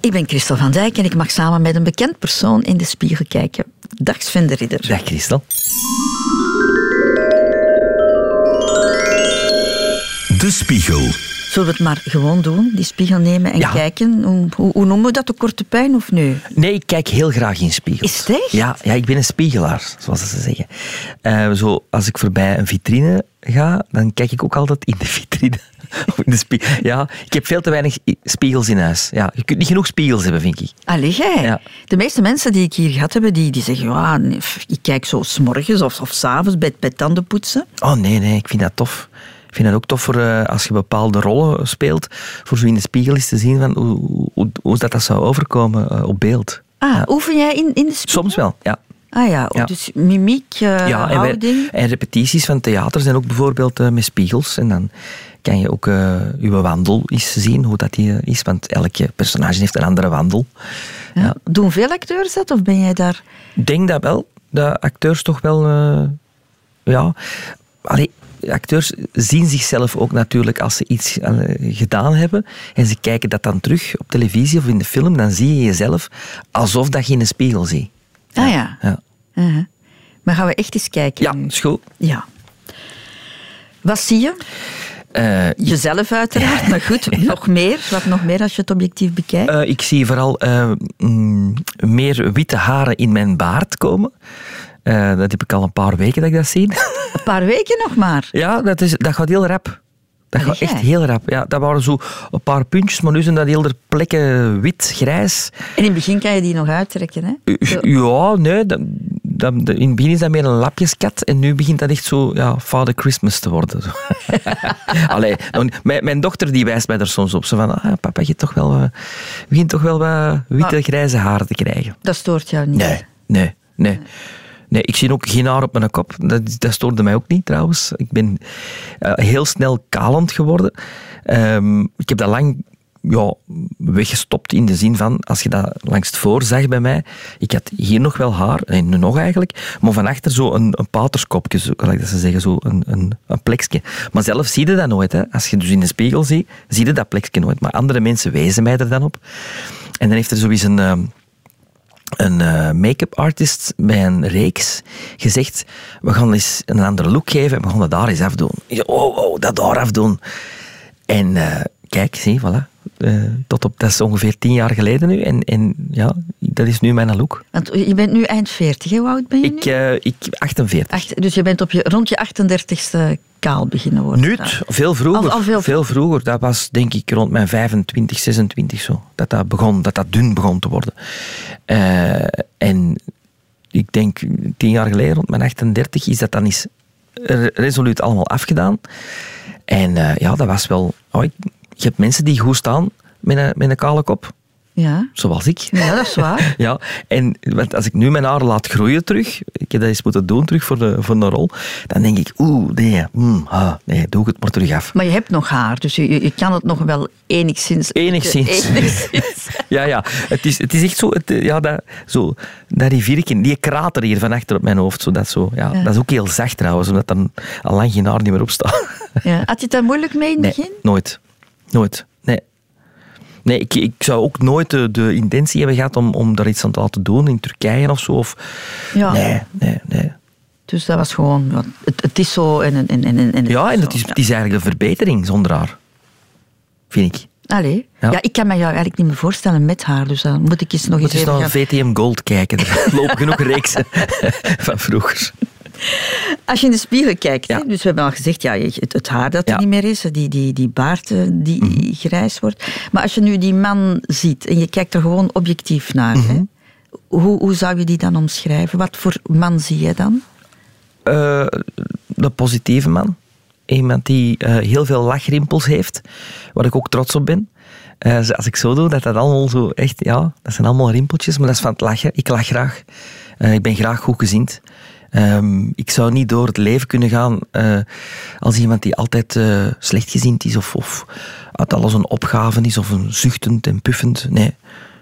Ik ben Christel van Dijk en ik mag samen met een bekend persoon in de spiegel kijken. Dag Sven de Ridder. Dag Christel. De Spiegel. Zullen we het maar gewoon doen, die spiegel nemen en Ja. kijken? Hoe, hoe, hoe noemen we dat, de korte pijn of nu? Nee, ik kijk heel graag in spiegels. Is het echt? Ja, ja, ik ben een spiegelaar, zoals ze zeggen. Eh, zo, als ik voorbij een vitrine ga, dan kijk ik ook altijd in de vitrine. Of in de ja, ik heb veel te weinig spiegels in huis. Ja, je kunt niet genoeg spiegels hebben, vind ik. Allee, jij. Ja. De meeste mensen die ik hier gehad heb, die, die zeggen, ja, ik kijk zo s'morgens of, of s'avonds bij, bij tandenpoetsen. Oh nee, nee, ik vind dat tof. Ik vind dat ook tof voor eh, als je bepaalde rollen speelt, voor zo in de spiegel eens te zien van hoe, hoe, hoe dat, dat zou overkomen eh, op beeld. Ah, Ja. oefen jij in, in de spiegel? Soms wel, ja. Ah ja, Ja. dus mimiek, eh, Ja, en, wij- houding. en repetities van theater zijn ook bijvoorbeeld met spiegels. En dan kan je ook je wandel eens zien, hoe dat die is. Want elke personage heeft een andere wandel. Ja. Doen veel acteurs dat, of ben jij daar... Ik denk dat wel. Dat acteurs toch wel... ja... Allee, acteurs zien zichzelf ook natuurlijk als ze iets eh, gedaan hebben en ze kijken dat dan terug op televisie of in de film, dan zie je jezelf alsof dat je in een spiegel ziet. Ah ja. Ja, Uh-huh. Maar gaan we echt eens kijken ja goed. Ja. Wat zie je? Eh, Jezelf uiteraard, maar goed, nog meer. Wat nog meer als je het objectief bekijkt? Eh, ik zie vooral eh, mm, meer witte haren in mijn baard komen. Eh, dat heb ik al een paar weken dat ik dat zie. Een paar weken nog maar. ja, dat, is, dat gaat heel rap. Dat gaat echt heel rap. Ja, dat waren zo een paar puntjes, maar nu zijn dat heel de plekken wit, grijs. En in het begin kan je die nog uittrekken, hè? Zo. Ja, nee. Dat, dat, in het begin is dat meer een lapjeskat en nu begint dat echt zo ja, Father Christmas te worden. Allee, mijn, mijn dochter die wijst mij er soms op. Zo van, ah, papa, je toch wel, eh, begint toch wel wat witte, Maar- grijze haren te krijgen. Dat stoort jou niet. Nee, nee, nee. Nee, ik zie ook geen haar op mijn kop. Dat, dat stoorde mij ook niet, trouwens. Ik ben eh, heel snel kalend geworden. Ehm, ik heb dat lang ja, weggestopt in de zin van, als je dat langs het voor zag bij mij, ik had hier nog wel haar, en nog eigenlijk, maar van achter zo een, een paterskopje, zo, gelijk dat ze zeggen, zo een, een, een plekje. Maar zelf zie je dat nooit. Hè. Als je dus in de spiegel ziet, zie je dat plekje nooit. Maar andere mensen wezen mij er dan op. En dan heeft er zoiets een... een eh, make-up artist bij een reeks gezegd: We gaan eens een andere look geven en we gaan dat daar eens afdoen. Ik zei, oh, oh, dat daar afdoen. En eh, kijk, zie, voilà. Eh, tot op, dat is ongeveer tien jaar geleden nu. En, en ja, dat is nu mijn look. Want je bent nu eind 40, hè? Hoe oud ben je Ik, nu? eh, ik 48. Acht- dus je bent op je, rond je 38ste kaal beginnen worden. Nu, veel vroeger. Al- al veel veel vroeger. Dat was denk ik rond mijn 25, 26 zo. Dat dat begon, dat dat dun begon te worden. Eh, en ik denk tien jaar geleden, rond mijn 38, is dat dan eens re- resoluut allemaal afgedaan. En eh, ja, dat was wel... Oh, ik, je hebt mensen die goed staan met een, met een kale kop, Ja. zoals ik. ja, dat is waar. Ja, en want als ik nu mijn haar laat groeien terug, ik heb dat eens moeten doen terug voor de, voor de rol, dan denk ik, oeh, nee, mm, ah, nee, doe ik het maar terug af. Maar je hebt nog haar, dus je, je- kan het nog wel enigszins... Enigszins. enigszins. Ja, ja, het is, het is echt zo, het, ja, dat, zo, dat riviertje, die krater hier van achter op mijn hoofd, zo, dat, zo, ja, Ja. dat is ook heel zacht trouwens, omdat dan al lang geen haar niet meer op staat. Ja. Had je het daar moeilijk mee in het Nee, begin? nooit. Nooit. Nee. Ik, ik zou ook nooit de, de intentie hebben gehad om, om daar iets aan te laten doen in Turkije of zo. Of, Ja. Nee, nee, nee. Dus dat was gewoon... Het, het is zo en, en, en, en, en het Ja, en het is, het is eigenlijk een verbetering zonder haar. Vind ik. Allee. Ja. Ja. ik kan me jou eigenlijk niet meer voorstellen met haar, dus dan moet ik eens nog Moet eens eens even naar. VTM Gold kijken. Er lopen genoeg reeksen van vroeger. Als je in de spiegel kijkt, Ja. hè, dus we hebben al gezegd, ja, het, het haar dat er Ja. niet meer is, die, die, die baard eh, die Mhm. grijs wordt. Maar als je nu die man ziet en je kijkt er gewoon objectief naar, Mhm. hè, hoe, hoe zou je die dan omschrijven? Wat voor man zie je dan? Eh, de positieve man. Iemand die eh, heel veel lachrimpels heeft, waar ik ook trots op ben. Als ik zo doe, dat dat allemaal zo echt, ja, dat zijn allemaal rimpeltjes, maar dat is van het lachen. Ik lach graag. Ik ben graag goedgezind. Ehm ik zou niet door het leven kunnen gaan eh, als iemand die altijd eh, slechtgezind is of, of uit alles een opgave is of een zuchtend en puffend. Nee,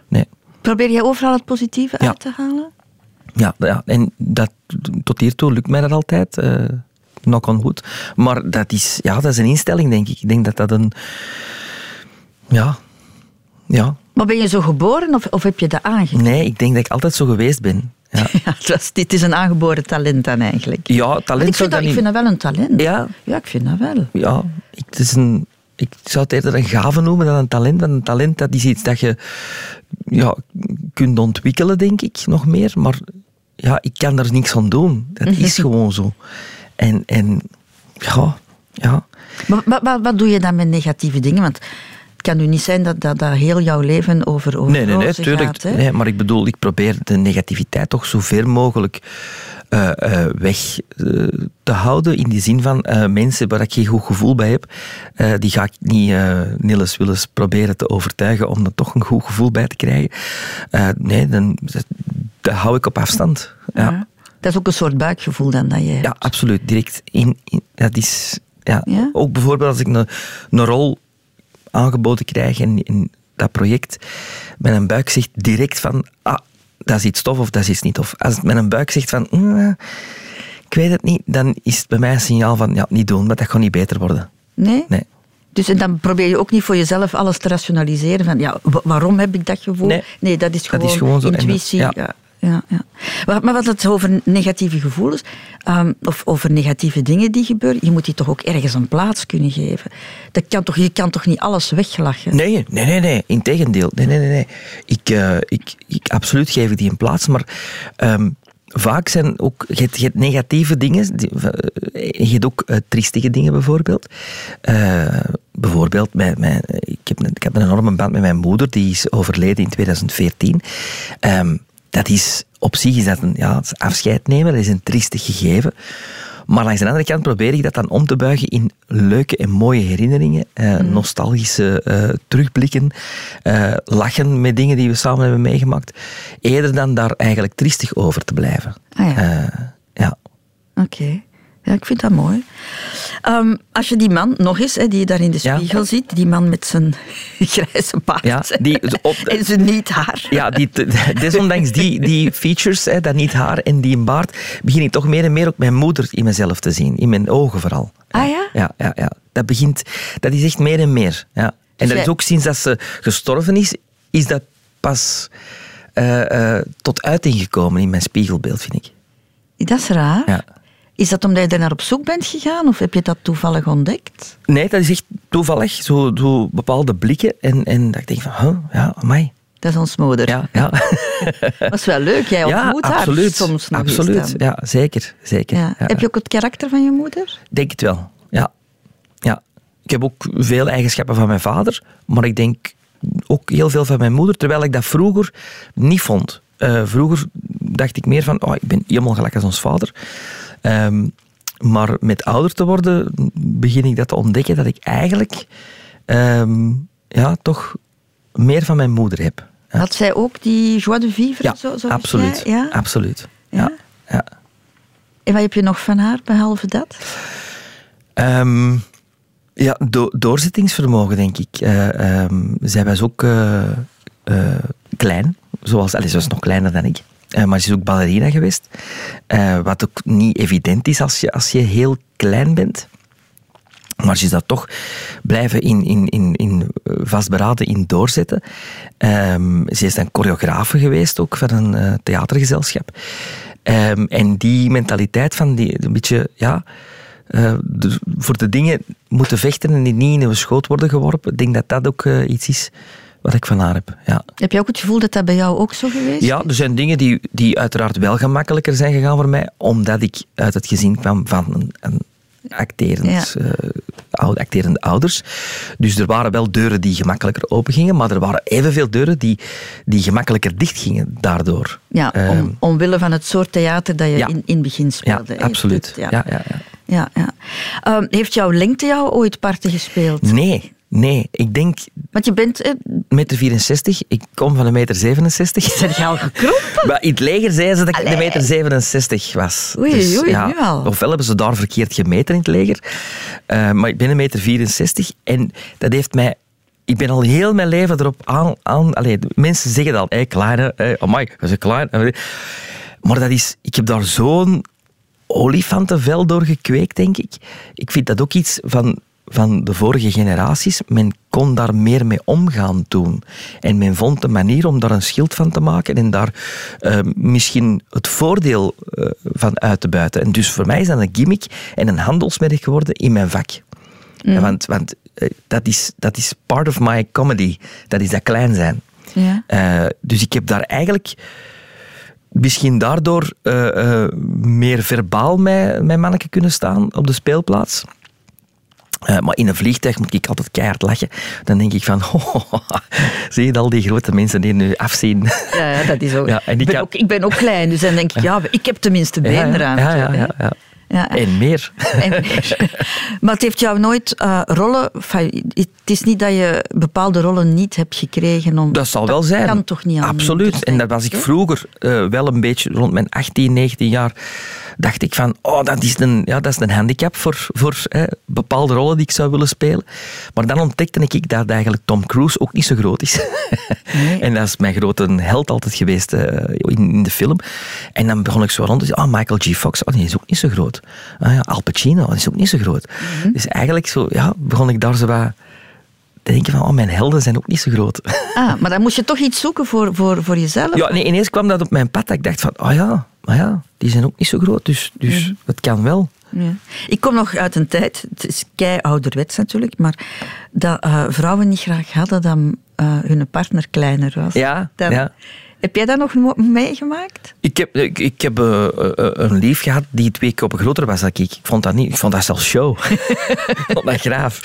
nee. Probeer je overal het positieve Ja. uit te halen? Ja, ja, en dat, tot hiertoe lukt mij dat altijd. eh knock on wood. Maar dat is, ja, dat is een instelling, denk ik. Ik denk dat dat een... Ja, ja. Maar ben je zo geboren of, of heb je dat aangeboren? Nee, ik denk dat ik altijd zo geweest ben. Ja, Ja, het was, dit is een aangeboren talent dan eigenlijk. ja talent ik, vind dat, ik vind dat wel een talent. Ja, Ja, ik vind dat wel. ja ik, het is een, ik zou het eerder een gave noemen dan een talent. Want een talent dat is iets dat je ja, kunt ontwikkelen, denk ik, nog meer. Maar ja, ik kan daar niks aan doen. Dat is gewoon zo. En, en ja, ja. Maar wat doe je dan met negatieve dingen? Want het kan nu niet zijn dat dat, dat heel jouw leven over, over Nee, nee, nee, tuurlijk. gaat. Hè? Nee, maar ik bedoel, ik probeer de negativiteit toch zo ver mogelijk eh, eh, weg eh, te houden. In die zin van eh, mensen waar ik geen goed gevoel bij heb, eh, die ga ik niet uh, Nils Willis proberen te overtuigen om er toch een goed gevoel bij te krijgen. Eh, nee, dan dat, dat hou ik op afstand. Ja, Ja. Dat is ook een soort buikgevoel dan dat je hebt. ja absoluut. Direct in, in- dat is, ja. Ja? Ook bijvoorbeeld als ik een, een rol aangeboden krijg in, in dat project, mijn buik zegt direct van, ah, dat is iets tof of dat is iets niet tof. Als het mijn buik zegt van, "Mm, ik weet het niet, dan is het bij mij een signaal van, ja, niet doen, want dat gaat niet beter worden. Nee? Nee. Dus en dan probeer je ook niet voor jezelf alles te rationaliseren. Van, ja, wa- waarom heb ik dat gevoel? Nee. dat is Dat gewoon, is gewoon zo. En dat- intuïtie. ja. ja. Ja, ja. Maar, wat het over negatieve gevoelens, ehm, of over negatieve dingen die gebeuren, je moet die toch ook ergens een plaats kunnen geven. Dat kan toch, je kan toch niet alles weglachen? Nee, nee, nee, nee. Integendeel. Nee, nee, nee. nee. Ik, eh, ik, ik, absoluut geef die een plaats, maar ehm, vaak zijn ook... Je hebt, negatieve dingen, eh, je hebt ook eh, triestige dingen bijvoorbeeld. Bijvoorbeeld, mijn, mijn, ik, heb een, ik heb een enorme band met mijn moeder, die is overleden in 2014. Ehm, dat is, op zich is dat een ja, afscheid nemen, dat is een triestig gegeven. Maar langs de andere kant probeer ik dat dan om te buigen in leuke en mooie herinneringen, eh, nostalgische eh, terugblikken, eh, lachen met dingen die we samen hebben meegemaakt, eerder dan daar eigenlijk triestig over te blijven. Ah ja. Eh, ja. Oké. Ja, ik vind dat mooi. Ehm, als je die man nog eens, hè, die je daar in de Ja. spiegel ziet, die man met zijn grijze baard Ja, die- op- en zijn niet haar. Ja, die, desondanks die, die features, hè, dat niet haar en die baard, begin ik toch meer en meer ook mijn moeder in mezelf te zien. In mijn ogen vooral. Ah ja? Ja, ja, ja. Dat, begint, dat is echt meer en meer. Ja. En dat jij- is ook sinds dat ze gestorven is, is dat pas eh, eh, tot uiting gekomen in mijn spiegelbeeld, vind ik. Dat is raar. Ja. Is dat omdat je er naar op zoek bent gegaan of heb je dat toevallig ontdekt? Nee, dat is echt toevallig. Zo, zo bepaalde blikken. En, en dat ik denk van, huh, ja, amai. Dat is ons moeder. Ja, ja. Dat is wel leuk. Jij ja, ontmoet haar absoluut. soms nog absoluut. Ja, zeker. zeker. Ja. Ja. Heb je ook het karakter van je moeder? Denk het wel, ja. ja. Ik heb ook veel eigenschappen van mijn vader, maar ik denk ook heel veel van mijn moeder, terwijl ik dat vroeger niet vond. Eh, vroeger dacht ik meer van, oh, ik ben helemaal gelijk als ons vader. Ehm, maar met ouder te worden begin ik dat te ontdekken dat ik eigenlijk ehm, ja, toch meer van mijn moeder heb. Ja, Had zij ook die joie de vivre? ja zo, absoluut. jij? Ja? absoluut. Ja? Ja? Ja. En wat heb je nog van haar, behalve dat? Ehm, ja, do- doorzettingsvermogen, denk ik. Eh, zij was ook eh, eh, klein, zoals, allee, ze was nog kleiner dan ik. Eh, maar ze is ook ballerina geweest. Eh, wat ook niet evident is als je, als je heel klein bent. Maar ze is dat toch blijven in, in, in, in eh, vastberaden in doorzetten. Ehm, ze is dan choreografe geweest, ook van een theatergezelschap. Ehm, en die mentaliteit van die, een beetje, ja, de- voor de dingen moeten vechten en die niet in uw schoot worden geworpen. Ik denk dat dat ook iets is wat ik van haar heb. Ja. Heb je ook het gevoel dat dat bij jou ook zo geweest Ja, er zijn dingen die, die uiteraard wel gemakkelijker zijn gegaan voor mij, omdat ik uit het gezin kwam van een, een acterend, eh, oude, acterende ouders. Dus er waren wel deuren die gemakkelijker opengingen, maar er waren evenveel deuren die, die gemakkelijker dichtgingen daardoor. Ja, Ehm, om, omwille van het soort theater dat je ja. in, in het begin ja, speelde. hè? absoluut. Ja. Ja, ja, Ja, ja. Ehm, heeft jouw lengte jou ooit parten gespeeld? Nee, nee. Ik denk Want je bent... eh, meter 64, ik kom van een meter 67. Zijn je al gekrompen? Maar in het leger zeiden ze dat ik een meter 67 was. Dus Oei, oei, nu al. Ofwel hebben ze daar verkeerd gemeten in het leger. Eh, maar ik ben een meter 64 en dat heeft mij... Ik ben al heel mijn leven erop aan... aan allee, mensen zeggen dan, hé, kleine, hé, amai, dat is een klein. Maar dat is... Ik heb daar zo'n olifantenvel door gekweekt, denk ik. Ik vind dat ook iets van, van de vorige generaties, men kon daar meer mee omgaan toen. En men vond een manier om daar een schild van te maken en daar eh, misschien het voordeel eh, van uit te buiten. En dus voor mij is dat een gimmick en een handelsmerk geworden in mijn vak. Ja, want want eh, dat, is, dat is part of my comedy. Dat is dat klein zijn. Ja. Dus ik heb daar eigenlijk misschien daardoor meer verbaal met mijn manneke kunnen staan op de speelplaats. Eh, maar in een vliegtuig moet ik altijd keihard lachen. Dan denk ik van, zie je al die grote mensen die nu afzien? Ja, ja, dat is ook. Ja, ik, ben kan- ook, ik ben ook klein, dus dan denk ik, ja, ik heb tenminste beenruimte. Ja, ja, ja, ja, ja. Ja. En meer. En meer. maar het heeft jou nooit eh, rollen... Het is niet dat je bepaalde rollen niet hebt gekregen. Om, Dat zal wel zijn. kan toch niet aan Absoluut. En dat was ik vroeger eh, wel een beetje, rond mijn 18, 19 jaar, dacht ik van, oh, dat is een, ja, dat is een handicap voor, voor hè, bepaalde rollen die ik zou willen spelen. Maar dan ontdekte ik dat eigenlijk Tom Cruise ook niet zo groot is. en dat is mijn grote held altijd geweest eh, in, in de film. En dan begon ik zo rond te zeggen, oh, Michael G. Fox, oh, die is ook niet zo groot. Ah, ja, Al Pacino, die is ook niet zo groot. Dus eigenlijk zo, ja, begon ik daar zo wat te denken van, oh, mijn helden zijn ook niet zo groot. Ah, maar dan moest je toch iets zoeken voor, voor, voor jezelf? Ja, nee, ineens kwam dat op mijn pad dat ik dacht van, oh ja, maar ja, die zijn ook niet zo groot, dus, dus het kan wel. Ja. Ik kom nog uit een tijd, het is kei ouderwets natuurlijk, maar dat eh, vrouwen niet graag hadden dat eh, hun partner kleiner was. Ja, Dan- ja. Heb jij dat nog meegemaakt? Ik heb, ik, ik heb eh, eh, een lief gehad die twee koppen groter was dan ik. Ik vond dat niet. Ik vond dat zelfs show. ik vond dat graaf.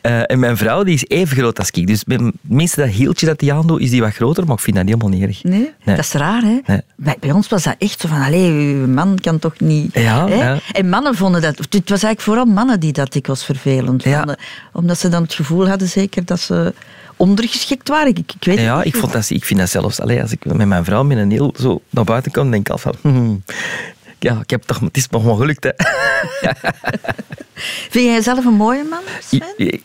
Eh, en mijn vrouw die is even groot als ik. Dus minstens dat hieltje dat die aandoet, is die wat groter. Maar ik vind dat helemaal niet erg. Nee? Nee. Dat is raar, hè? Nee. Bij, bij ons was dat echt zo van, allee, uw man kan toch niet... Ja, hè? ja. En mannen vonden dat... Het was eigenlijk vooral mannen die dat dikwijls vervelend Ja. vonden. Omdat ze dan het gevoel hadden zeker dat ze ondergeschikt waren. Ik, ik weet Ja, ik, vond dat, ik vind dat zelfs... Allee, als ik met mijn vrouw met een heel zo naar buiten kom, denk ik al van... hmm, ja, ik heb toch, het is nog maar gelukt, hè. Vind jij zelf een mooie man, Sven?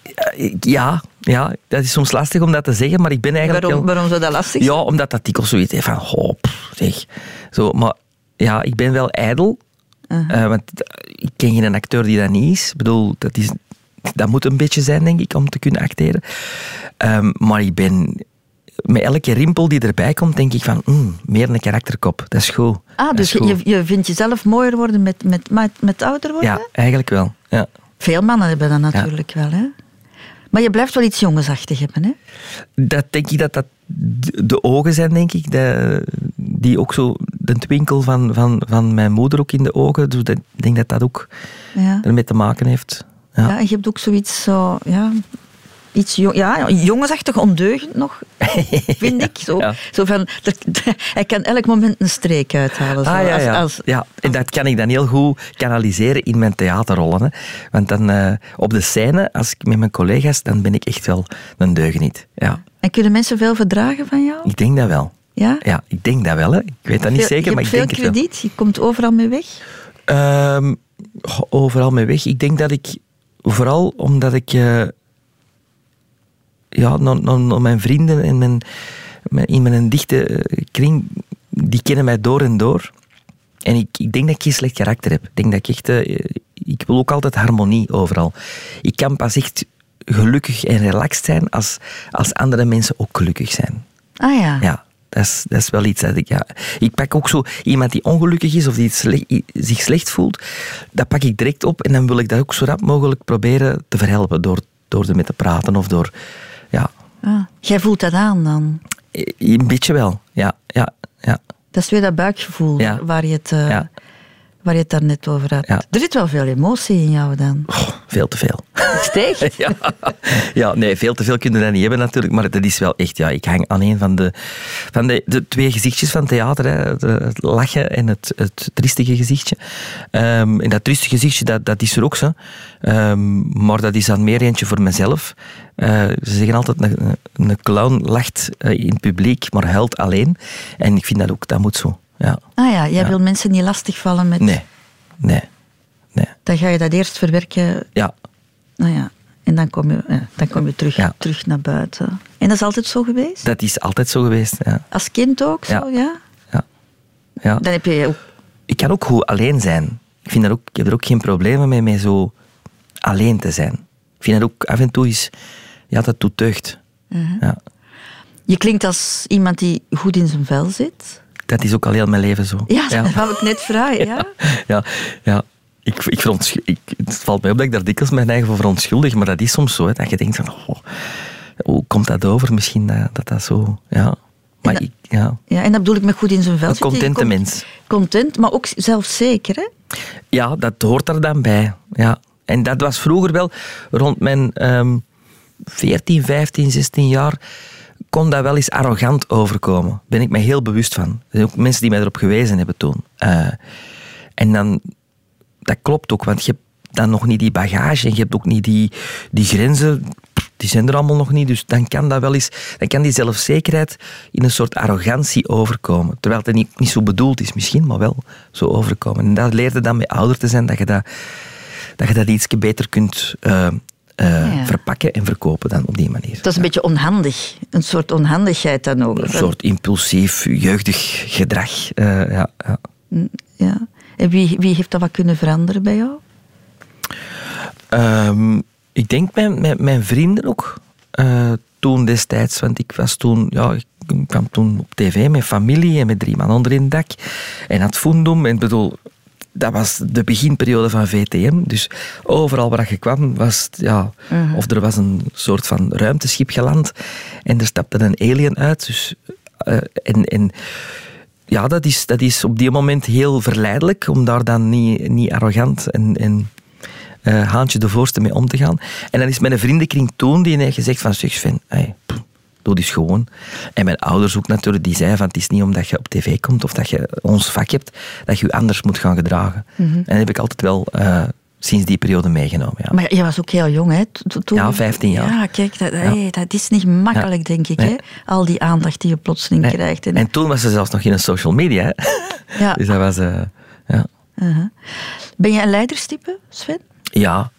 Ja, ja, dat is soms lastig om dat te zeggen, maar ik ben eigenlijk... Waarom, wel- waarom zou dat lastig Ja, omdat dat dikwijls zoiets heeft van, pff, zeg. Zo, maar ja, ik ben wel ijdel. Eh, want ik ken geen acteur die dat niet is. Ik bedoel, dat, is, dat moet een beetje zijn, denk ik, om te kunnen acteren. Ehm, maar ik ben... Met elke rimpel die erbij komt, denk ik van, mm, meer een karakterkop. Dat is goed. Ah, dus je, je vindt jezelf mooier worden met, met, met, met ouder worden? Ja, eigenlijk wel. Ja. Veel mannen hebben dat natuurlijk wel, hè? Maar je blijft wel iets jongensachtig hebben, hè? Dat denk ik dat dat de ogen zijn, denk ik. De, die ook zo de twinkel van, van, van mijn moeder ook in de ogen. Dus ik denk dat dat ook Ja. ermee te maken heeft. Ja. Ja, en je hebt ook zoiets zo, ja, iets jong, ja, jongensachtig ondeugend nog, vind ik. Zo, Ja. zo van, hij kan elk moment een streek uithalen. Zo, Ah, ja, als- ja. als- ja, en dat kan ik dan heel goed kanaliseren in mijn theaterrollen. Hè. Want dan eh, op de scène, als ik met mijn collega's, dan ben ik echt wel een deugeniet. Ja, En kunnen mensen veel verdragen van jou? ik denk dat wel. Ja? Ja, ik denk dat wel. Hè. Ik weet dat niet Veel- zeker, je maar ik hebt denk veel het wel. krediet, je komt overal mee weg. Ehm, overal mee weg. Ik denk dat ik, vooral omdat ik eh, ja, naar, naar, naar mijn vrienden en mijn, mijn- in mijn dichte eh, kring, die kennen mij door en door. En ik, ik denk dat ik geen slecht karakter heb. Ik denk dat ik echt, eh, ik wil ook altijd harmonie overal. Ik kan pas echt gelukkig en relaxed zijn als, als andere mensen ook gelukkig zijn. Ah ja. Ja, dat is, dat is wel iets dat ik... Ja. Ik pak ook zo iemand die ongelukkig is of die zich slecht voelt, dat pak ik direct op en dan wil ik dat ook zo rap mogelijk proberen te verhelpen door, door ermee te praten of door... Ja, Ah, jij voelt dat aan dan. een beetje wel. Ja, ja, ja. Dat is weer dat buikgevoel Ja. waar, je het, eh, Ja. Waar je het daarnet over had. Ja. Er zit wel veel emotie in jou dan. Veel te veel. Steeg? Ja. ja, nee, veel te veel kunnen we dat niet hebben natuurlijk, maar dat is wel echt, ja, ik hang aan een van de, van de, de twee gezichtjes van theater, hè, het lachen en het, het triestige gezichtje. Ehm, en dat triestige gezichtje, dat, dat is er ook zo, Ehm, maar dat is dan meer eentje voor mezelf. Eh, ze zeggen altijd, een, een clown lacht eh, in het publiek, maar huilt alleen. En ik vind dat ook, dat moet zo. Ja. Ah ja, jij Ja. wil mensen niet lastigvallen met... Nee, nee, nee. Dan ga je dat eerst verwerken. Ja, Nou ja. En dan kom je, ja, dan kom je terug, Ja. terug naar buiten. En dat is altijd zo geweest? dat is altijd zo geweest. Ja. Als kind ook zo, Ja. ja? Ja. Dan heb je ook... ik kan ook goed alleen zijn. Ik, vind dat ook, ik heb er ook geen problemen mee, zo alleen te zijn. Ik vind het ook af en toe is, ja, dat doet deugd. ja. Je klinkt als iemand die goed in zijn vel zit. Dat is ook al heel mijn leven zo. Ja, dat wou ik net vragen, ja. Ja, ja. Ik, ik, ik, het valt mij op dat ik daar dikwijls mijn eigen voor verontschuldig, maar dat is soms zo, hè, dat je denkt van, oh, hoe komt dat over? Misschien dat dat, dat zo, ja. Maar En ik, ja, ja. En dat bedoel ik met goed in zijn vel een contente mens. Content, maar ook zelfzeker, hè? Ja, dat hoort er dan bij. Ja. En dat was vroeger wel, rond mijn ehm 14, 15, 16 jaar, kon dat wel eens arrogant overkomen. Daar ben ik me heel bewust van. Er zijn ook mensen die mij erop gewezen hebben toen. Eh, en dan, dat klopt ook, want je hebt dan nog niet die bagage en je hebt ook niet die, die grenzen. Die zijn er allemaal nog niet, dus dan kan dat wel eens, dan kan die zelfzekerheid in een soort arrogantie overkomen. Terwijl het niet, niet zo bedoeld is, misschien, maar wel zo overkomen. En dat leerde dan met ouder te zijn, dat je dat, dat, je dat iets beter kunt eh, eh, Ja. verpakken en verkopen dan op die manier. Dat is een beetje onhandig. Een soort onhandigheid dan ook. Een soort impulsief, jeugdig gedrag. eh, ja, ja. Ja. En wie, wie heeft dat wat kunnen veranderen bij jou? Ehm, ik denk mijn, mijn, mijn vrienden ook. eh, toen destijds, want ik was toen, ja, ik kwam toen op tv met familie en met drie man onder één dak. En had Fundum. En ik bedoel, dat was de beginperiode van VTM. Dus overal waar je kwam, was het, ja, of er was een soort van ruimteschip geland. En er stapte een alien uit. Dus, eh, en, en ja, dat is, dat is op die moment heel verleidelijk om daar dan niet, niet arrogant en, en eh, haantje de voorste mee om te gaan. En dan is mijn vriendenkring toen die heeft gezegd van zeg Sven, hey, dit gewoon. En mijn ouders ook natuurlijk, die zeiden van het is niet omdat je op tv komt of dat je ons vak hebt, dat je je anders moet gaan gedragen. En dat heb ik altijd wel eh, sinds die periode meegenomen. Ja. Maar je was ook heel jong, hè? to- toen- Ja, 15 jaar. Ja, kijk, dat, hey, dat is niet makkelijk, denk ik, Nee. hè? Al die aandacht die je plotseling Nee. krijgt. En, En toen was ze zelfs nog in een social media. Hè. Ja. Dus dat was... eh, ja. Uh-huh. Ben je een leiderstype, Sven? Ja.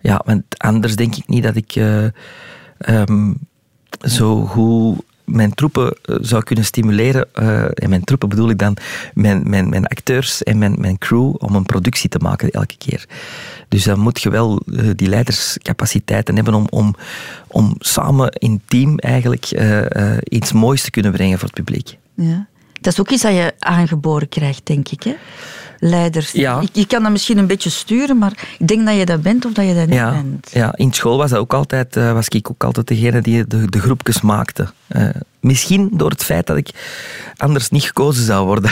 ja, want anders denk ik niet dat ik eh, ehm, zo goed mijn troepen eh, zou kunnen stimuleren. eh, en mijn troepen bedoel ik dan mijn, mijn, mijn acteurs en mijn, mijn crew om een productie te maken elke keer. Dus dan moet je wel eh, die leiderscapaciteiten hebben om, om, om samen in team eigenlijk eh, eh, iets moois te kunnen brengen voor het publiek. Ja. Dat is ook iets dat je aangeboren krijgt, denk ik, hè? Leiders. Ja. Je, je kan dat misschien een beetje sturen, maar ik denk dat je dat bent of dat je dat niet Ja, bent. ja, in school was, dat ook altijd, eh, was ik ook altijd degene die de, de groepjes maakte. Eh, misschien door het feit dat ik anders niet gekozen zou worden.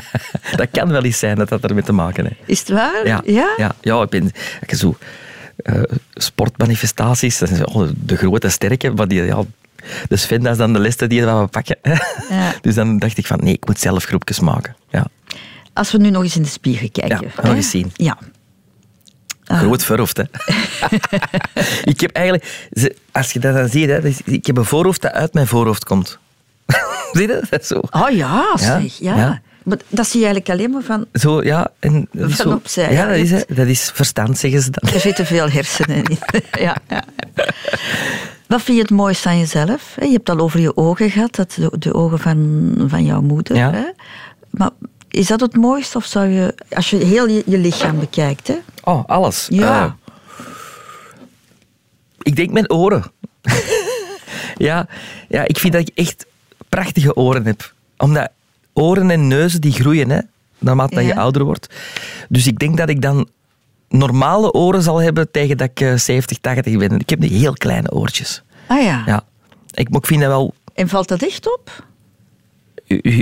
dat kan wel eens zijn dat dat ermee te maken heeft. Is het waar? Ja, ja? ja, ik ben ik heb zo eh, sportmanifestaties, dat zijn oh, de grote sterke, maar die, ja, de Sven, dat is dan de leste die we pakken. Ja. Dus dan dacht ik van, nee, ik moet zelf groepjes maken. Ja. Als we nu nog eens in de spiegel kijken. Ja, hè? eens zien. Ja. Ah. Groot verhoofd, hè. ik heb eigenlijk... Als je dat dan ziet, hè, dus ik heb een voorhoofd dat uit mijn voorhoofd komt. zie je dat? Zo. Oh ja, zeg. Ja. ja. Maar dat zie je eigenlijk alleen maar van... Zo, ja. En dat is Van zo, opzij, Ja, dat is, hè. dat is verstand, zeggen ze dan. Er zitten veel hersenen in. ja, ja. Wat vind je het mooiste aan jezelf? Je hebt al over je ogen gehad, dat de, de ogen van, van jouw moeder. Ja. Hè? Maar is dat het mooiste? Of zou je, als je heel je, je lichaam bekijkt, hè? Oh, alles. Ja. Eh, ik denk mijn oren. ja, ja, ik vind dat ik echt prachtige oren heb. Omdat oren en neuzen die groeien, hè, naarmate dat je ouder wordt. Dus ik denk dat ik dan normale oren zal hebben tegen dat ik eh, 70, 80 ben. Ik heb die heel kleine oortjes. Ah ja. Ja. Ik, ik vind dat wel... En valt dat echt op?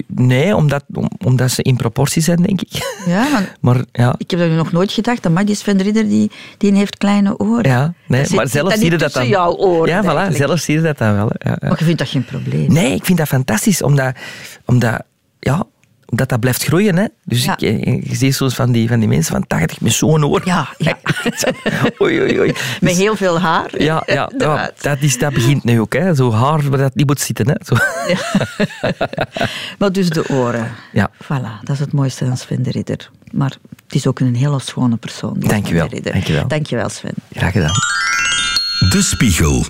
Nee, omdat, om- omdat ze in proportie zijn, denk ik. Ja, want Maar ja, ik heb dat nog nooit gedacht. Maar die Sven Ridder, die, die heeft kleine oren. ja nee, Dat zit- maar zit zelf dat zie je dat dan. jouw oren Ja, voilà, eigenlijk? zelf zie je dat dan wel. Ja, ja. Maar je vindt dat geen probleem. Nee, ik vind dat fantastisch, omdat, omdat, ja, omdat dat blijft groeien. Hè. Dus Ja. ik, eh, je ziet soms van die, van die mensen van 80 met zo'n oor. Ja, ja. oei, oei, oei. Met Dus- heel veel haar. ja, ja, ja, dat, is, dat begint nu ook. Hè. Zo haar waar dat niet moet zitten. Hè. Zo. Maar dus de oren. Ja. Voilà, dat is het mooiste aan Sven de Ridder. Maar het is ook een hele schone persoon. Dankjewel, Sven de Ridder. dankjewel. Dankjewel, Sven. Graag gedaan. De Spiegel.